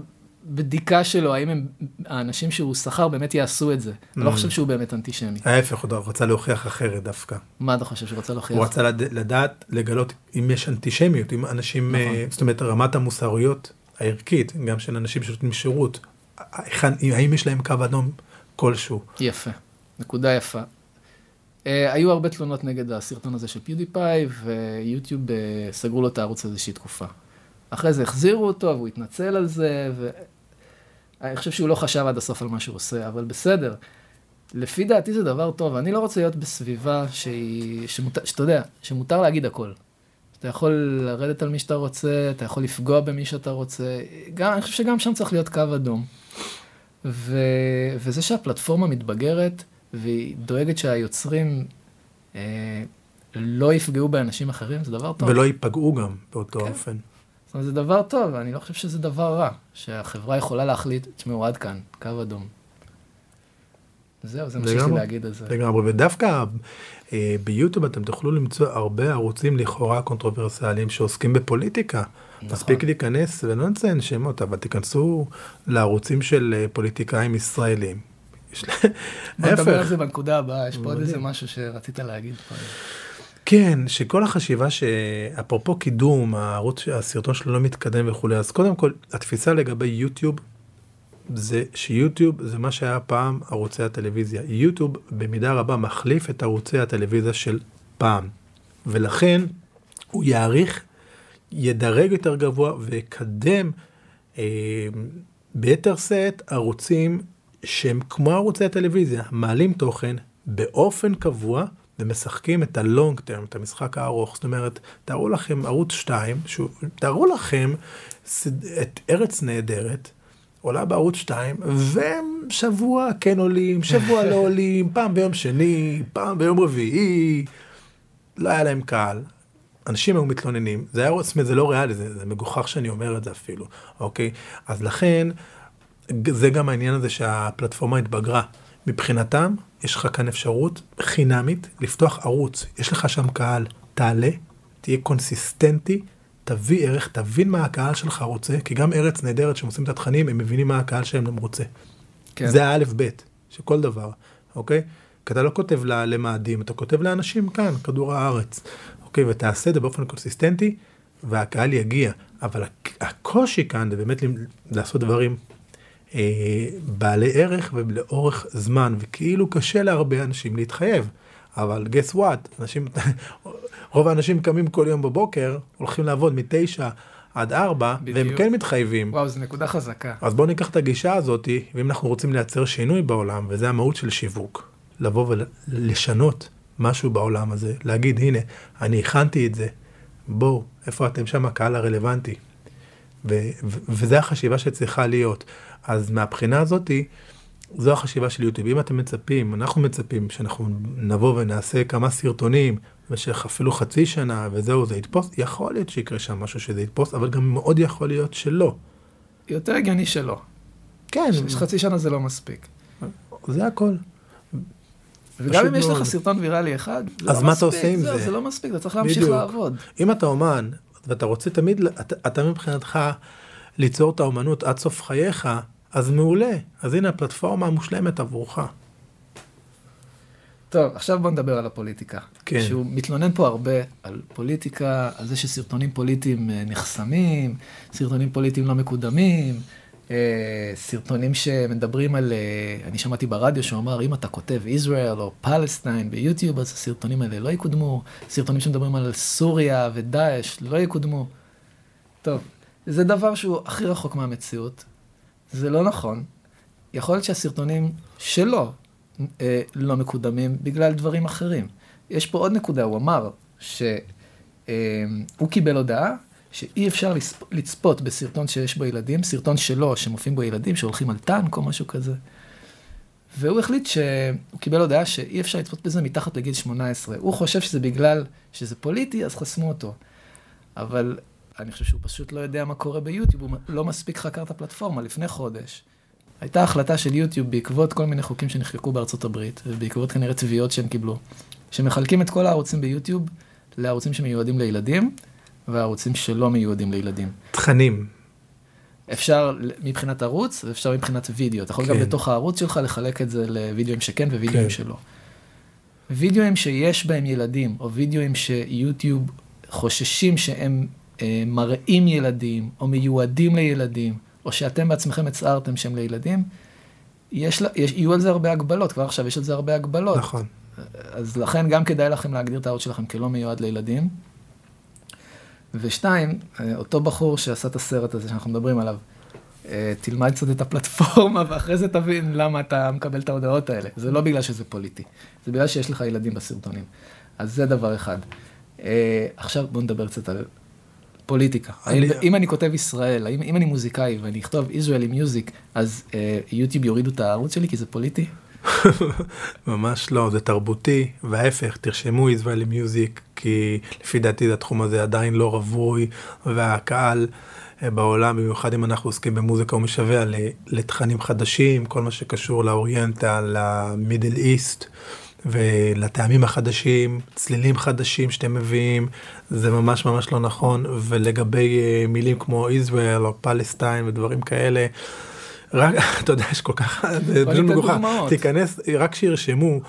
בדיקה שלו, האם הם, האנשים שהוא שכר באמת יעשו את זה. אני לא
Mm.
חושב שהוא באמת אנטישמי.
ההפך, הוא רצה להוכיח אחרת דווקא.
מה אתה חושב, שהוא רוצה להוכיח?
הוא רצה לד- לדעת, לגלות אם יש אנטישמיות, אם אנשים,
נכון.
אה, זאת אומרת, רמת המוסריות הערכית, גם של אנשים שנותנים שירות, האם יש להם קו אדום כלשהו.
יפה, נקודה יפה. Uh, היו הרבה תלונות נגד הסרטון הזה של פיודיפיי, ויוטיוב uh, סגרו לו את הערוץ איזושהי תקופה. אחרי זה החזירו אותו, והוא התנצל על זה, ואני חושב שהוא לא חשב עד הסוף על מה שהוא עושה, אבל בסדר. לפי דעתי זה דבר טוב, אני לא רוצה להיות בסביבה שהיא, שמות... שאתה יודע, שמותר להגיד הכל. אתה יכול לרדת על מי שאתה רוצה, אתה יכול לפגוע במי שאתה רוצה, גם, אני חושב שגם שם צריך להיות קו אדום. ו... וזה שהפלטפורמה מתבגרת, והיא דואגת שהיוצרים אה, לא יפגעו באנשים אחרים, זה דבר טוב.
ולא ייפגעו גם באותו
כן.
אופן.
אומרת, זה דבר טוב, אני לא חושב שזה דבר רע, שהחברה יכולה להחליט, תשמעו, עד כאן, קו אדום. זהו, זה מה שיש לי. להגיד על זה.
לגמרי, ודווקא אה, ביוטיוב אתם תוכלו למצוא הרבה ערוצים לכאורה קונטרוברסליים שעוסקים בפוליטיקה.
נכון.
מספיק להיכנס, ולא נציין שמות, אבל תיכנסו לערוצים של אה, פוליטיקאים ישראלים. יש לה-
בוא נדבר על
ההפך.
זה בנקודה הבאה, יש פה עוד. איזה משהו שרצית להגיד פה.
כן, שכל החשיבה שאפרופו קידום, הערוץ, הסרטון שלו לא מתקדם וכולי, אז קודם כל, התפיסה לגבי יוטיוב, זה שיוטיוב זה מה שהיה פעם ערוצי הטלוויזיה. יוטיוב במידה רבה מחליף את ערוצי הטלוויזיה של פעם, ולכן הוא יעריך, ידרג יותר גבוה ויקדם אה, ביתר שאת ערוצים שהם כמו ערוצי הטלוויזיה, מעלים תוכן באופן קבוע ומשחקים את הלונג טרם, את המשחק הארוך. זאת אומרת, תארו לכם ערוץ 2, שהוא, תארו לכם את ארץ נהדרת, עולה בערוץ 2, ושבוע כן עולים, שבוע לא עולים, פעם ביום שני, פעם ביום רביעי, לא היה להם קהל. אנשים היו מתלוננים, זה היה, זאת אומרת, זה לא ריאלי, זה, זה מגוחך שאני אומר את זה אפילו, אוקיי? אז לכן, זה גם העניין הזה שהפלטפורמה התבגרה. מבחינתם, יש לך כאן אפשרות חינמית לפתוח ערוץ. יש לך שם קהל, תעלה, תהיה קונסיסטנטי, תביא ערך, תבין מה הקהל שלך רוצה, כי גם ארץ נהדרת שהם עושים את התכנים, הם מבינים מה הקהל שלהם רוצה.
כן.
זה האלף בית של כל דבר, אוקיי? כי אתה לא כותב למאדים, אתה כותב לאנשים כאן, כדור הארץ, אוקיי? ותעשה את זה באופן קונסיסטנטי, והקהל יגיע. אבל הק- הקושי כאן זה באמת לעשות דברים בעלי ערך ולאורך זמן, וכאילו קשה להרבה אנשים להתחייב. אבל guess what, אנשים, רוב האנשים קמים כל יום בבוקר, הולכים לעבוד מתשע עד ארבע, והם. כן מתחייבים.
וואו, זו נקודה חזקה.
אז בואו ניקח את הגישה הזאת, ואם אנחנו רוצים לייצר שינוי בעולם, וזה המהות של שיווק, לבוא ולשנות משהו בעולם הזה, להגיד, הנה, אני הכנתי את זה, בואו, איפה אתם שם הקהל הרלוונטי? ו- ו- וזה החשיבה שצריכה להיות. אז מהבחינה הזאתי, זו החשיבה של יוטיוב. אם אתם מצפים, אנחנו מצפים שאנחנו נבוא ונעשה כמה סרטונים במשך אפילו חצי שנה וזהו, זה יתפוס, יכול להיות שיקרה שם משהו שזה יתפוס, אבל גם מאוד יכול להיות שלא.
יותר הגיוני שלא.
כן,
חצי שנה זה לא מספיק.
זה הכל.
וגם אם יש. לך סרטון ויראלי אחד, זה
אז
לא
מה אתה
מספיק,
עושה עם
זהו,
זה?
זה לא מספיק, אתה צריך להמשיך. לעבוד.
אם אתה אומן, ואתה רוצה תמיד, אתה, אתה מבחינתך ליצור את האומנות עד סוף חייך, אז מעולה. אז הנה הפלטפורמה המושלמת עבורך.
טוב, עכשיו בוא נדבר על הפוליטיקה.
כן.
שהוא מתלונן פה הרבה על פוליטיקה, על זה שסרטונים פוליטיים אה, נחסמים, סרטונים פוליטיים לא מקודמים, סרטונים שמדברים על, אה, אני שמעתי ברדיו שהוא אמר, אם אתה כותב ישראל או פלסטיין ביוטיוב, אז הסרטונים האלה לא יקודמו. סרטונים שמדברים על סוריה ודאעש לא יקודמו. טוב, זה דבר שהוא הכי רחוק מהמציאות. זה לא נכון. יכול להיות שהסרטונים שלו אה, לא מקודמים בגלל דברים אחרים. יש פה עוד נקודה, הוא אמר שהוא אה, קיבל הודעה שאי אפשר לצפות בסרטון שיש בו ילדים, סרטון שלו שמופיעים בו ילדים שהולכים על טנק או משהו כזה. והוא החליט שהוא קיבל הודעה שאי אפשר לצפות בזה מתחת לגיל 18. הוא חושב שזה בגלל שזה פוליטי, אז חסמו אותו. אבל אני חושב שהוא פשוט לא יודע מה קורה ביוטיוב, הוא לא מספיק חקר את הפלטפורמה לפני חודש. הייתה החלטה של יוטיוב בעקבות כל מיני חוקים שנחקקו בארצות הברית, ובעקבות כנראה תביעות שהם קיבלו, שמחלקים את כל הערוצים ביוטיוב לערוצים שמיועדים לילדים, והערוצים שלא מיועדים לילדים.
תכנים.
אפשר מבחינת ערוץ, ואפשר מבחינת וידאו. אתה יכול כן. גם בתוך הערוץ שלך לחלק את זה לוידאוים שכן ווידאוים כן. שלא. וידאוים שיש בהם ילדים, או וידאוים שיוטיוב חוששים שהם אה, מראים ילדים, או מיועדים לילדים, או שאתם בעצמכם הצהרתם שהם לילדים, יש, יש, יהיו על זה הרבה הגבלות, כבר עכשיו יש על זה הרבה הגבלות.
נכון.
אז לכן גם כדאי לכם להגדיר את הערוץ שלכם כלא מיועד לילדים. ושתיים, אה, אותו בחור שעשה את הסרט הזה שאנחנו מדברים עליו, אה, תלמד קצת את הפלטפורמה ואחרי זה תבין למה אתה מקבל את ההודעות האלה. זה לא בגלל שזה פוליטי, זה בגלל שיש לך ילדים בסרטונים. אז זה דבר אחד. אה, עכשיו בואו נדבר קצת על פוליטיקה. אני... אם אני כותב ישראל, אם, אם אני מוזיקאי ואני אכתוב Israeli Music, אז יוטיוב יורידו את הערוץ שלי כי זה פוליטי?
ממש לא, זה תרבותי, וההפך, תרשמו Israeli Music, כי לפי דעתי התחום הזה עדיין לא רווי, והקהל אה, בעולם, במיוחד אם אנחנו עוסקים במוזיקה, הוא משווע לתכנים חדשים, כל מה שקשור לאוריינטל, למידל איסט. ולטעמים החדשים, צלילים חדשים שאתם מביאים, זה ממש ממש לא נכון, ולגבי uh, מילים כמו ישראל או פלסטיין ודברים כאלה, רק, אתה יודע, יש כל כך, זה פשוט מגוחך, תיכנס, רק שירשמו,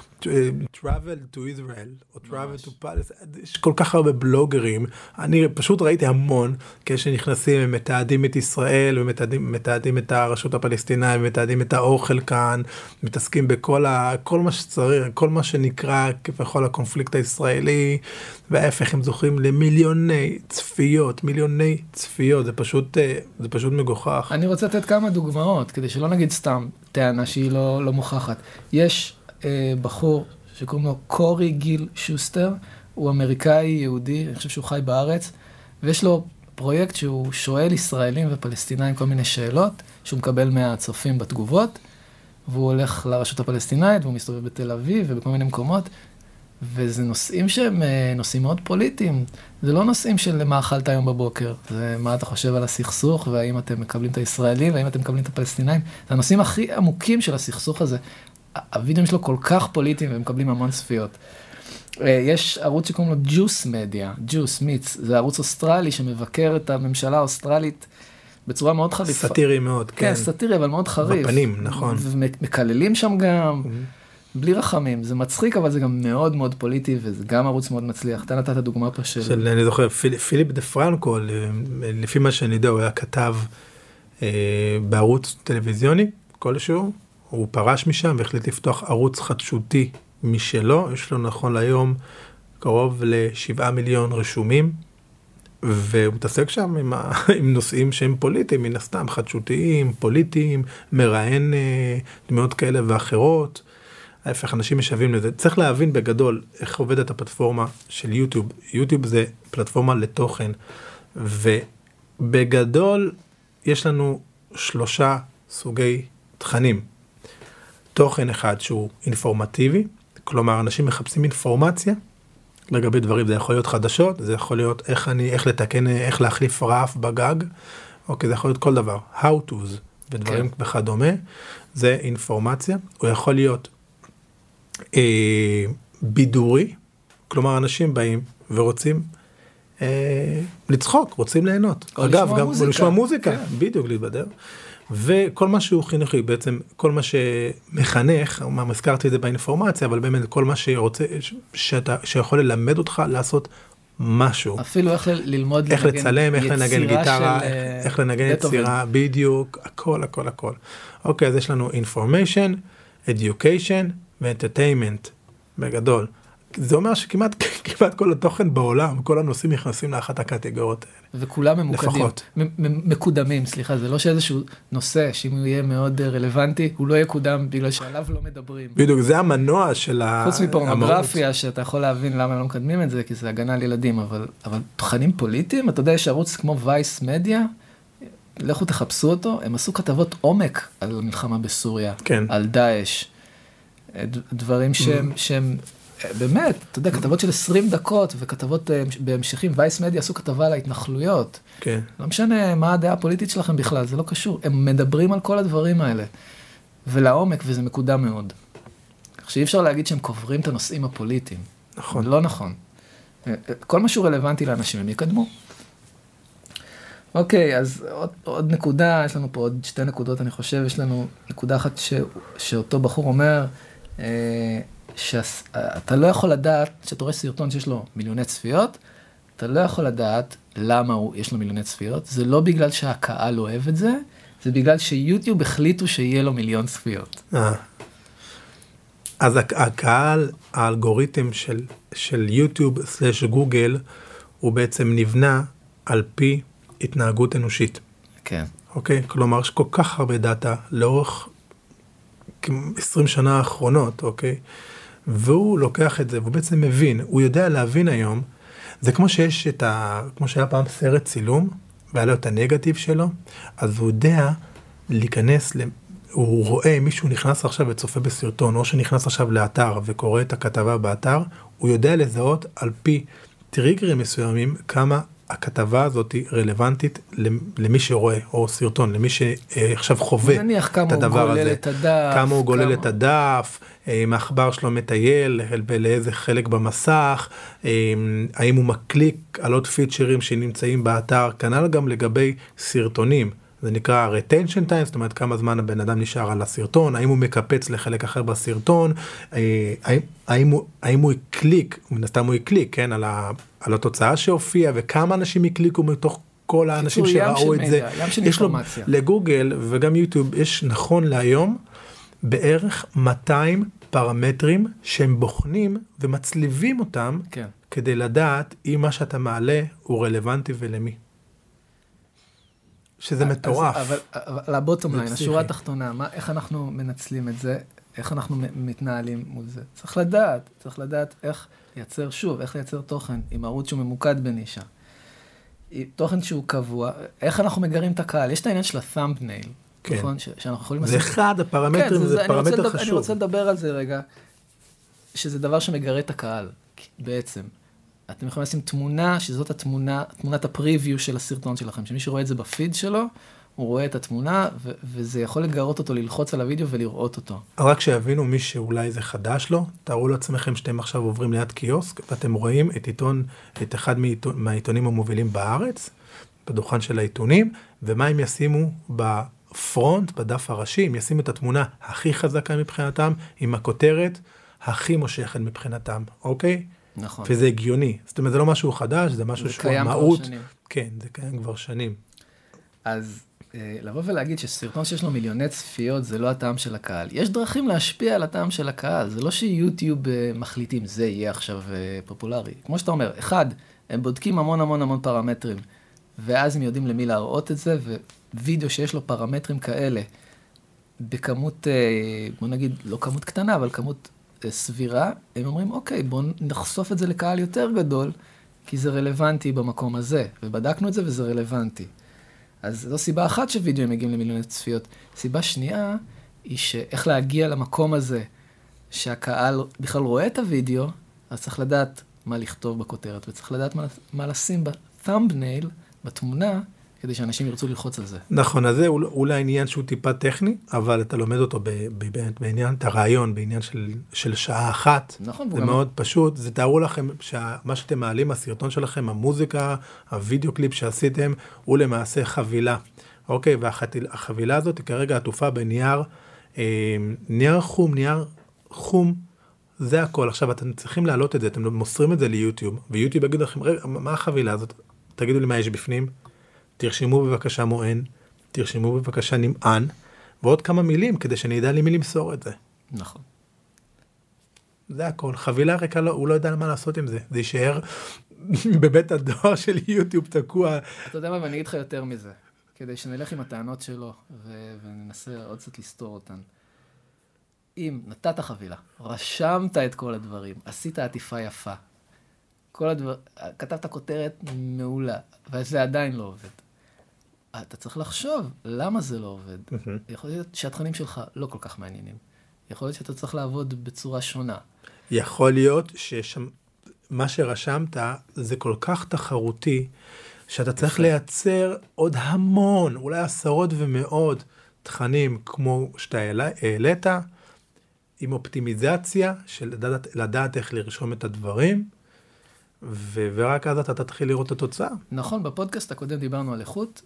travel to Israel, או travel to Palestine, יש כל כך הרבה בלוגרים, אני פשוט ראיתי המון, כשנכנסים הם מתעדים את ישראל, ומתעדים את הרשות הפלסטינאית, מתעדים את האוכל כאן, מתעסקים בכל ה, כל מה שצריך, כל מה שנקרא כביכול הקונפליקט הישראלי, וההפך הם זוכים למיליוני צפיות, מיליוני צפיות, זה פשוט, אה, זה פשוט מגוחך.
אני רוצה לתת כמה דוגמאות, כדי שלא נגיד סתם טענה שהיא לא, לא מוכחת. יש אה, בחור שקוראים לו קורי גיל שוסטר, הוא אמריקאי יהודי, אני חושב שהוא חי בארץ, ויש לו פרויקט שהוא שואל ישראלים ופלסטינאים כל מיני שאלות, שהוא מקבל מהצופים בתגובות, והוא הולך לרשות הפלסטינאית, והוא מסתובב בתל אביב ובכל מיני מקומות, וזה נושאים שהם אה, נושאים מאוד פוליטיים. זה לא נושאים של מה אכלת היום בבוקר, זה מה אתה חושב על הסכסוך, והאם אתם מקבלים את הישראלים, והאם אתם מקבלים את הפלסטינאים. זה הנושאים הכי עמוקים של הסכסוך הזה. הווידאוים שלו כל כך פוליטיים והם מקבלים המון צפיות. אה, יש ערוץ שקוראים לו Juice Media, Juice מיץ, זה ערוץ אוסטרלי שמבקר את הממשלה האוסטרלית בצורה מאוד חריפה.
סאטירי מאוד,
כן. כן, סאטירי אבל מאוד חריף.
בפנים, נכון.
ומקללים שם גם. אמ-המ. בלי רחמים, זה מצחיק אבל זה גם מאוד מאוד פוליטי וזה גם ערוץ מאוד מצליח. אתה נתת דוגמה פה של...
של אני זוכר פיל, פיליפ דה פרנקו, לפי מה שאני יודע הוא היה כתב אה, בערוץ טלוויזיוני כלשהו, הוא פרש משם והחליט לפתוח ערוץ חדשותי משלו, יש לו נכון להיום קרוב לשבעה מיליון רשומים. והוא מתעסק שם עם, ה... עם נושאים שהם פוליטיים, מן הסתם, חדשותיים, פוליטיים, מראיין אה, דמויות כאלה ואחרות. ההפך, אנשים משווים לזה. צריך להבין בגדול איך עובדת הפלטפורמה של יוטיוב. יוטיוב זה פלטפורמה לתוכן, ובגדול יש לנו שלושה סוגי תכנים. תוכן אחד שהוא אינפורמטיבי, כלומר אנשים מחפשים אינפורמציה לגבי דברים, זה יכול להיות חדשות, זה יכול להיות איך אני, איך לתקן, איך להחליף רף בגג, אוקיי, זה יכול להיות כל דבר, how to's ודברים כן. וכדומה, זה אינפורמציה, הוא יכול להיות אה, בידורי, כלומר אנשים באים ורוצים אה, לצחוק, רוצים ליהנות. אגב, גם מוזיקה. לשמוע מוזיקה, כן. בדיוק להתבדר. וכל מה שהוא חינוכי, בעצם כל מה שמחנך, אמנם הזכרתי את זה באינפורמציה, אבל באמת כל מה שרוצה, שאתה, שיכול ללמד אותך לעשות משהו.
אפילו איך ללמוד
איך
לנגן
לצלם, איך לנגן גיטרה,
של, אה,
איך לנגן
בטהובן.
יצירה, בדיוק, הכל, הכל, הכל. אוקיי, אז יש לנו information, education ו-entertainment, בגדול. זה אומר שכמעט כמעט כל התוכן בעולם, כל הנושאים נכנסים לאחת הקטגוריות האלה.
וכולם ממוקדים,
לפחות.
מקודמים, סליחה, זה לא שאיזשהו נושא, שאם הוא יהיה מאוד אה, רלוונטי, הוא לא יקודם בגלל שעליו לא מדברים.
בדיוק, זה המנוע של ה...
חוץ. מפורנוגרפיה, שאתה יכול להבין למה הם לא מקדמים את זה, כי זה הגנה על ילדים, אבל, אבל תוכנים פוליטיים, אתה יודע, יש ערוץ כמו וייס מדיה, לכו תחפשו אותו, הם עשו כתבות עומק על המלחמה בסוריה,
כן.
על דאעש, דברים שהם, שהם באמת, אתה יודע, כתבות של 20 דקות וכתבות אה, בהמשכים, וייס מדיה עשו כתבה על ההתנחלויות.
כן.
לא משנה מה הדעה הפוליטית שלכם בכלל, זה לא קשור. הם מדברים על כל הדברים האלה. ולעומק, וזה מקודם מאוד. כך שאי אפשר להגיד שהם קוברים את הנושאים הפוליטיים.
נכון.
לא נכון. אה, אה, כל מה שהוא רלוונטי לאנשים, הם יקדמו. אוקיי, אז עוד, עוד נקודה, יש לנו פה עוד שתי נקודות, אני חושב, יש לנו נקודה אחת ש, שאותו בחור אומר, שאתה לא יכול לדעת, כשאתה רואה סרטון שיש לו מיליוני צפיות, אתה לא יכול לדעת למה הוא, יש לו מיליוני צפיות, זה לא בגלל שהקהל אוהב את זה, זה בגלל שיוטיוב החליטו שיהיה לו מיליון צפיות.
אה. אז הק- הקהל, האלגוריתם של, של יוטיוב סלש גוגל, הוא בעצם נבנה על פי התנהגות אנושית,
כן.
אוקיי? כלומר, יש כל כך הרבה דאטה לאורך 20 שנה האחרונות, אוקיי? והוא לוקח את זה, והוא בעצם מבין, הוא יודע להבין היום, זה כמו שיש את ה... כמו שהיה פעם סרט צילום, והיה לו את הנגטיב שלו, אז הוא יודע להיכנס, ל... הוא רואה מישהו נכנס עכשיו וצופה בסרטון, או שנכנס עכשיו לאתר וקורא את הכתבה באתר, הוא יודע לזהות על פי טריגרים מסוימים כמה הכתבה הזאת היא רלוונטית למי שרואה, או סרטון, למי שעכשיו חווה
נניח כמה
את
הוא
הדבר
גולל
הזה.
את הדף.
כמה הוא גולל את הדף, אה, אם העכבר שלו מטייל, לאיזה חלק במסך, אה, האם הוא מקליק על עוד פיצ'רים שנמצאים באתר, כנ"ל גם לגבי סרטונים. זה נקרא retention time, זאת אומרת כמה זמן הבן אדם נשאר על הסרטון, האם הוא מקפץ לחלק אחר בסרטון, אה, האם, האם, הוא, האם הוא הקליק, מן הסתם הוא הקליק, כן, על, ה, על התוצאה שהופיעה, וכמה אנשים הקליקו מתוך כל האנשים שראו את זה.
מידע, ים של
יש לו. לגוגל וגם יוטיוב יש נכון להיום בערך 200 פרמטרים שהם בוחנים ומצליבים אותם
כן.
כדי לדעת אם מה שאתה מעלה הוא רלוונטי ולמי. שזה מטורף.
אז, אבל, אבל
ה
bottom
line.
השורה התחתונה, מה, איך אנחנו מנצלים את זה, איך אנחנו מתנהלים מול זה. צריך לדעת, צריך לדעת איך לייצר, שוב, איך לייצר תוכן עם ערוץ שהוא ממוקד בנישה. תוכן שהוא קבוע, איך אנחנו מגרים את הקהל. יש את העניין של ה-thumbnail,
כן.
נכון? ש, שאנחנו יכולים
זה אחד הפרמטרים,
כן,
זה,
אני רוצה
פרמטר
לדבר- אני
חשוב.
רוצה לדבר על זה רגע, שזה דבר שמגרה את הקהל, בעצם. אתם יכולים לשים תמונה, שזאת התמונה, תמונת הפריוויו של הסרטון שלכם, שמי שרואה את זה בפיד שלו, הוא רואה את התמונה, ו- וזה יכול לגרות אותו ללחוץ על הוידאו ולראות אותו.
רק שיבינו מי שאולי זה חדש לו, תארו לעצמכם שאתם עכשיו עוברים ליד קיוסק ואתם רואים את עיתון, את אחד מעיתון, מהעיתונים המובילים בארץ, בדוכן של העיתונים, ומה הם ישימו בפרונט, בדף הראשי, הם ישימו את התמונה הכי חזקה מבחינתם, עם הכותרת הכי מושכת מבחינתם, אוקיי?
נכון.
וזה הגיוני. זאת אומרת, זה לא משהו חדש, זה משהו
זה
שהוא
קיים כבר
המהות.
שנים.
כן, זה קיים כבר שנים.
אז אה, לבוא ולהגיד שסרטון שיש לו מיליוני צפיות זה לא הטעם של הקהל. יש דרכים להשפיע על הטעם של הקהל, זה לא שיוטיוב אה, מחליטים, זה יהיה עכשיו אה, פופולרי. כמו שאתה אומר, אחד, הם בודקים המון המון המון פרמטרים, ואז הם יודעים למי להראות את זה, ווידאו שיש לו פרמטרים כאלה, בכמות, בוא נגיד, לא כמות קטנה, אבל כמות סבירה, הם אומרים, אוקיי, בואו נחשוף את זה לקהל יותר גדול, כי זה רלוונטי במקום הזה, ובדקנו את זה וזה רלוונטי. אז זו סיבה אחת שווידאוים מגיעים למיליוני צפיות. סיבה שנייה, היא שאיך להגיע למקום הזה, שהקהל בכלל רואה את הוידאו, אז צריך לדעת מה לכתוב בכותרת, וצריך לדעת מה, מה לשים ב-thumbnail, בתמונה, כדי שאנשים ירצו ללחוץ על זה.
נכון, אז זה אול- אולי עניין שהוא טיפה טכני, אבל אתה לומד אותו באמת בעניין, את הרעיון, בעניין של, של שעה אחת.
נכון,
זה
גם-
מאוד פשוט, זה תארו לכם שמה שאתם מעלים, הסרטון שלכם, המוזיקה, הוידאו קליפ שעשיתם, הוא למעשה חבילה. אוקיי, והחבילה הזאת היא כרגע עטופה בנייר, אה, נייר חום, נייר חום, זה הכל. עכשיו אתם צריכים להעלות את זה, אתם מוסרים את זה ליוטיוב, ויוטיוב יגיד לכם, רגע, מה החבילה הזאת? תגידו לי מה יש בפנים, תרשמו בבקשה מוען, תרשמו בבקשה נמען, ועוד כמה מילים כדי שאני אדע למי למסור את זה.
נכון.
זה הכל. חבילה ריקה, לא, הוא לא יודע מה לעשות עם זה. זה יישאר בבית הדואר של יוטיוב תקוע.
אתה יודע מה, ואני אגיד לך יותר מזה, כדי שנלך עם הטענות שלו ו- וננסה עוד קצת לסתור אותן. אם נתת חבילה, רשמת את כל הדברים, עשית עטיפה יפה, כל הדבר, כתבת כותרת מעולה, וזה עדיין לא עובד. אתה צריך לחשוב למה זה לא עובד. יכול להיות שהתכנים שלך לא כל כך מעניינים. יכול להיות שאתה צריך לעבוד בצורה שונה.
יכול להיות שמה שרשמת זה כל כך תחרותי, שאתה צריך לייצר עוד המון, אולי עשרות ומאות תכנים כמו שאתה העלית, עם אופטימיזציה של לדעת, לדעת איך לרשום את הדברים, ו- ורק אז אתה תתחיל לראות את התוצאה.
נכון, בפודקאסט הקודם דיברנו על איכות,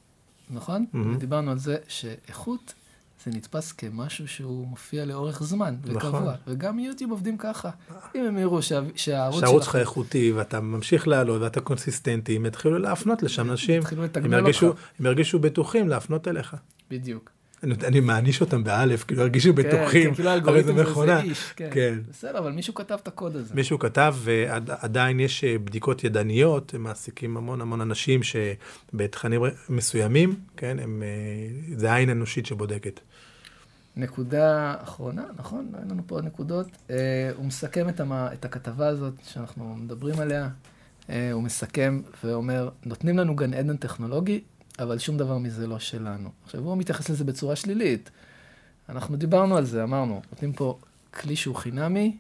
נכון? Mm-hmm. ודיברנו על זה שאיכות זה נתפס כמשהו שהוא מופיע לאורך זמן וקבוע. נכון. וגם יוטיוב עובדים ככה. אם הם יראו שה... שהערוץ
שלך... שהערוץ שלך איכותי ואתה ממשיך לעלות ואתה קונסיסטנטי, הם יתחילו להפנות לשם אנשים. יתחילו לתגמל אותך. הם ירגישו בטוחים להפנות אליך.
בדיוק.
אני, מעניש אותם באלף, כאילו הרגישו כן, בטוחים,
כן, כאילו זה איש, כן. כן. בסדר, אבל מישהו כתב את הקוד הזה.
מישהו כתב, ועדיין יש אה, בדיקות ידניות, הם מעסיקים המון המון אנשים שבתכנים מסוימים, כן, הם, אה, זה עין אנושית שבודקת.
נקודה אחרונה, נכון? אין לנו פה עוד נקודות. אה, הוא מסכם את, המ... את הכתבה הזאת שאנחנו מדברים עליה. אה, הוא מסכם ואומר, נותנים לנו גן עדן טכנולוגי, אבל שום דבר מזה לא שלנו. עכשיו, הוא מתייחס לזה בצורה שלילית. אנחנו דיברנו על זה, אמרנו, נותנים פה כלי שהוא חינמי,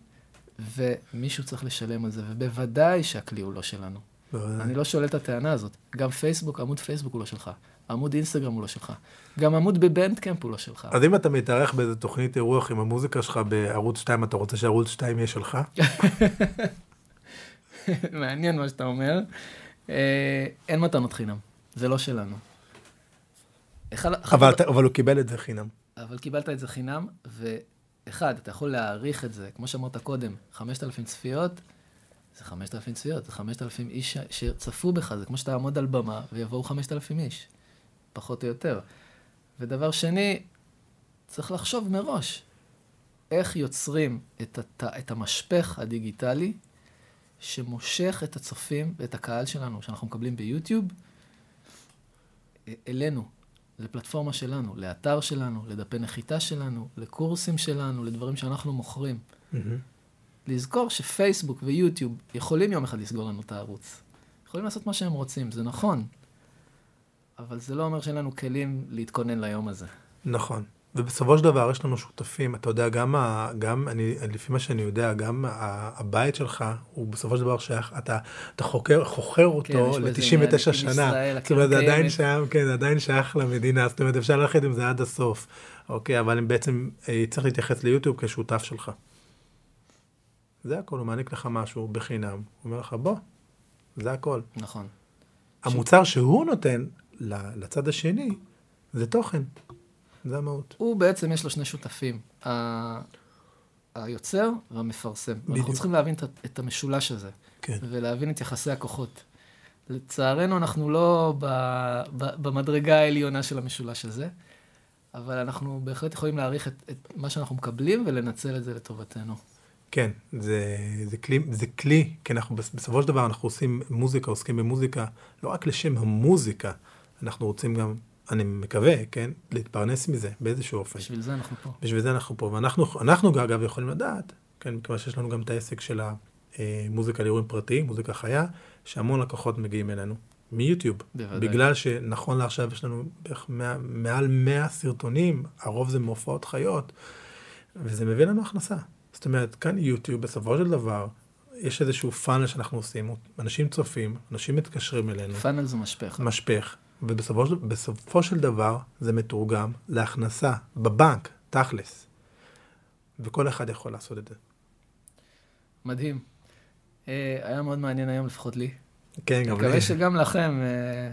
ומישהו צריך לשלם על זה, ובוודאי שהכלי הוא לא שלנו. אני לא שולל את הטענה הזאת. גם פייסבוק, עמוד פייסבוק הוא לא שלך. עמוד אינסטגרם הוא לא שלך. גם עמוד בבנדקאמפ הוא לא שלך.
אז אם אתה מתארח באיזה תוכנית אירוח עם המוזיקה שלך בערוץ 2, אתה רוצה שערוץ 2 יהיה שלך?
מעניין מה שאתה אומר. אה, אין מתנות חינם, זה לא שלנו.
אבל, אתה, אבל הוא קיבל את זה חינם.
אבל קיבלת את זה חינם, ואחד, אתה יכול להעריך את זה, כמו שאמרת קודם, 5,000 צפיות, זה 5,000 צפיות, זה 5,000 איש שצפו בך, זה כמו שאתה עמוד על במה ויבואו 5,000 איש, פחות או יותר. ודבר שני, צריך לחשוב מראש, איך יוצרים את, הת... את המשפך הדיגיטלי שמושך את הצופים ואת הקהל שלנו, שאנחנו מקבלים ביוטיוב, אלינו, לפלטפורמה שלנו, לאתר שלנו, לדפי נחיתה שלנו, לקורסים שלנו, לדברים שאנחנו מוכרים. Mm-hmm. לזכור שפייסבוק ויוטיוב יכולים יום אחד לסגור לנו את הערוץ. יכולים לעשות מה שהם רוצים, זה נכון. אבל זה לא אומר שאין לנו כלים להתכונן ליום הזה.
נכון. ובסופו של דבר יש לנו שותפים, אתה יודע, גם, ה, גם אני, לפי מה שאני יודע, גם הבית שלך הוא בסופו של דבר שייך, אתה, אתה חוקר, חוכר אותו כן, ל-99 שנה. זאת אומרת, זה עדיין שייך, כן, זה עדיין שייך למדינה, זאת אומרת, אפשר ללכת עם זה עד הסוף, אוקיי, אבל הם בעצם, אה, צריך להתייחס ליוטיוב כשותף שלך. זה הכל, הוא מעניק לך משהו בחינם, הוא אומר לך, בוא, זה הכל.
נכון.
המוצר ש... שהוא נותן לצד השני, זה תוכן. זה המהות.
הוא בעצם, יש לו שני שותפים, ה... היוצר והמפרסם. בדיוק. אנחנו צריכים להבין את המשולש הזה. כן. ולהבין את יחסי הכוחות. לצערנו, אנחנו לא ב... ב... במדרגה העליונה של המשולש הזה, אבל אנחנו בהחלט יכולים להעריך את, את מה שאנחנו מקבלים ולנצל את זה לטובתנו.
כן, זה, זה, כלי, זה כלי, כי אנחנו בסופו של דבר אנחנו עושים מוזיקה, עוסקים במוזיקה, לא רק לשם המוזיקה, אנחנו רוצים גם, אני מקווה, כן, להתפרנס מזה באיזשהו אופן.
בשביל זה אנחנו פה.
בשביל זה אנחנו פה, ואנחנו, אנחנו אגב יכולים לדעת, כן, מכיוון שיש לנו גם את העסק של המוזיקה לאירועים פרטיים, מוזיקה חיה, שהמון לקוחות מגיעים אלינו. מיוטיוב. בוודאי. בגלל שנכון לעכשיו יש לנו בערך מעל 100 סרטונים, הרוב זה מהופעות חיות, וזה מביא לנו הכנסה. זאת אומרת, כאן יוטיוב, בסופו של דבר, יש איזשהו פאנל שאנחנו עושים, אנשים צופים, אנשים מתקשרים אלינו.
פאנל זה משפך.
משפך. ובסופו של דבר זה מתורגם להכנסה בבנק, תכלס. וכל אחד יכול לעשות את זה.
מדהים. אה, היה מאוד מעניין היום, לפחות לי.
כן, גם לי.
מקווה שגם לכם, אה,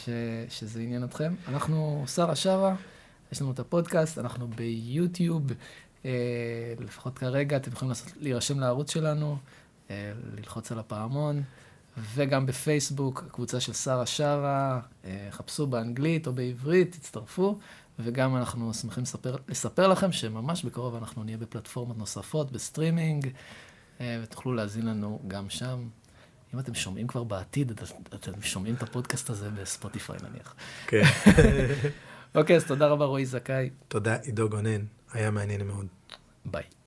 ש, שזה עניין אתכם. אנחנו שרה שרה, יש לנו את הפודקאסט, אנחנו ביוטיוב. לפחות כרגע אתם יכולים לעשות, להירשם לערוץ שלנו, ללחוץ על הפעמון, וגם בפייסבוק, קבוצה של שרה שרה, חפשו באנגלית או בעברית, תצטרפו. וגם אנחנו שמחים לספר, לספר לכם שממש בקרוב אנחנו נהיה בפלטפורמות נוספות, בסטרימינג, ותוכלו להאזין לנו גם שם. אם אתם שומעים כבר בעתיד, אתם שומעים את הפודקאסט הזה בספוטיפיי נניח. כן. אוקיי, אז תודה רבה רועי זכאי.
תודה עידו גונן, היה מעניין מאוד.
ביי.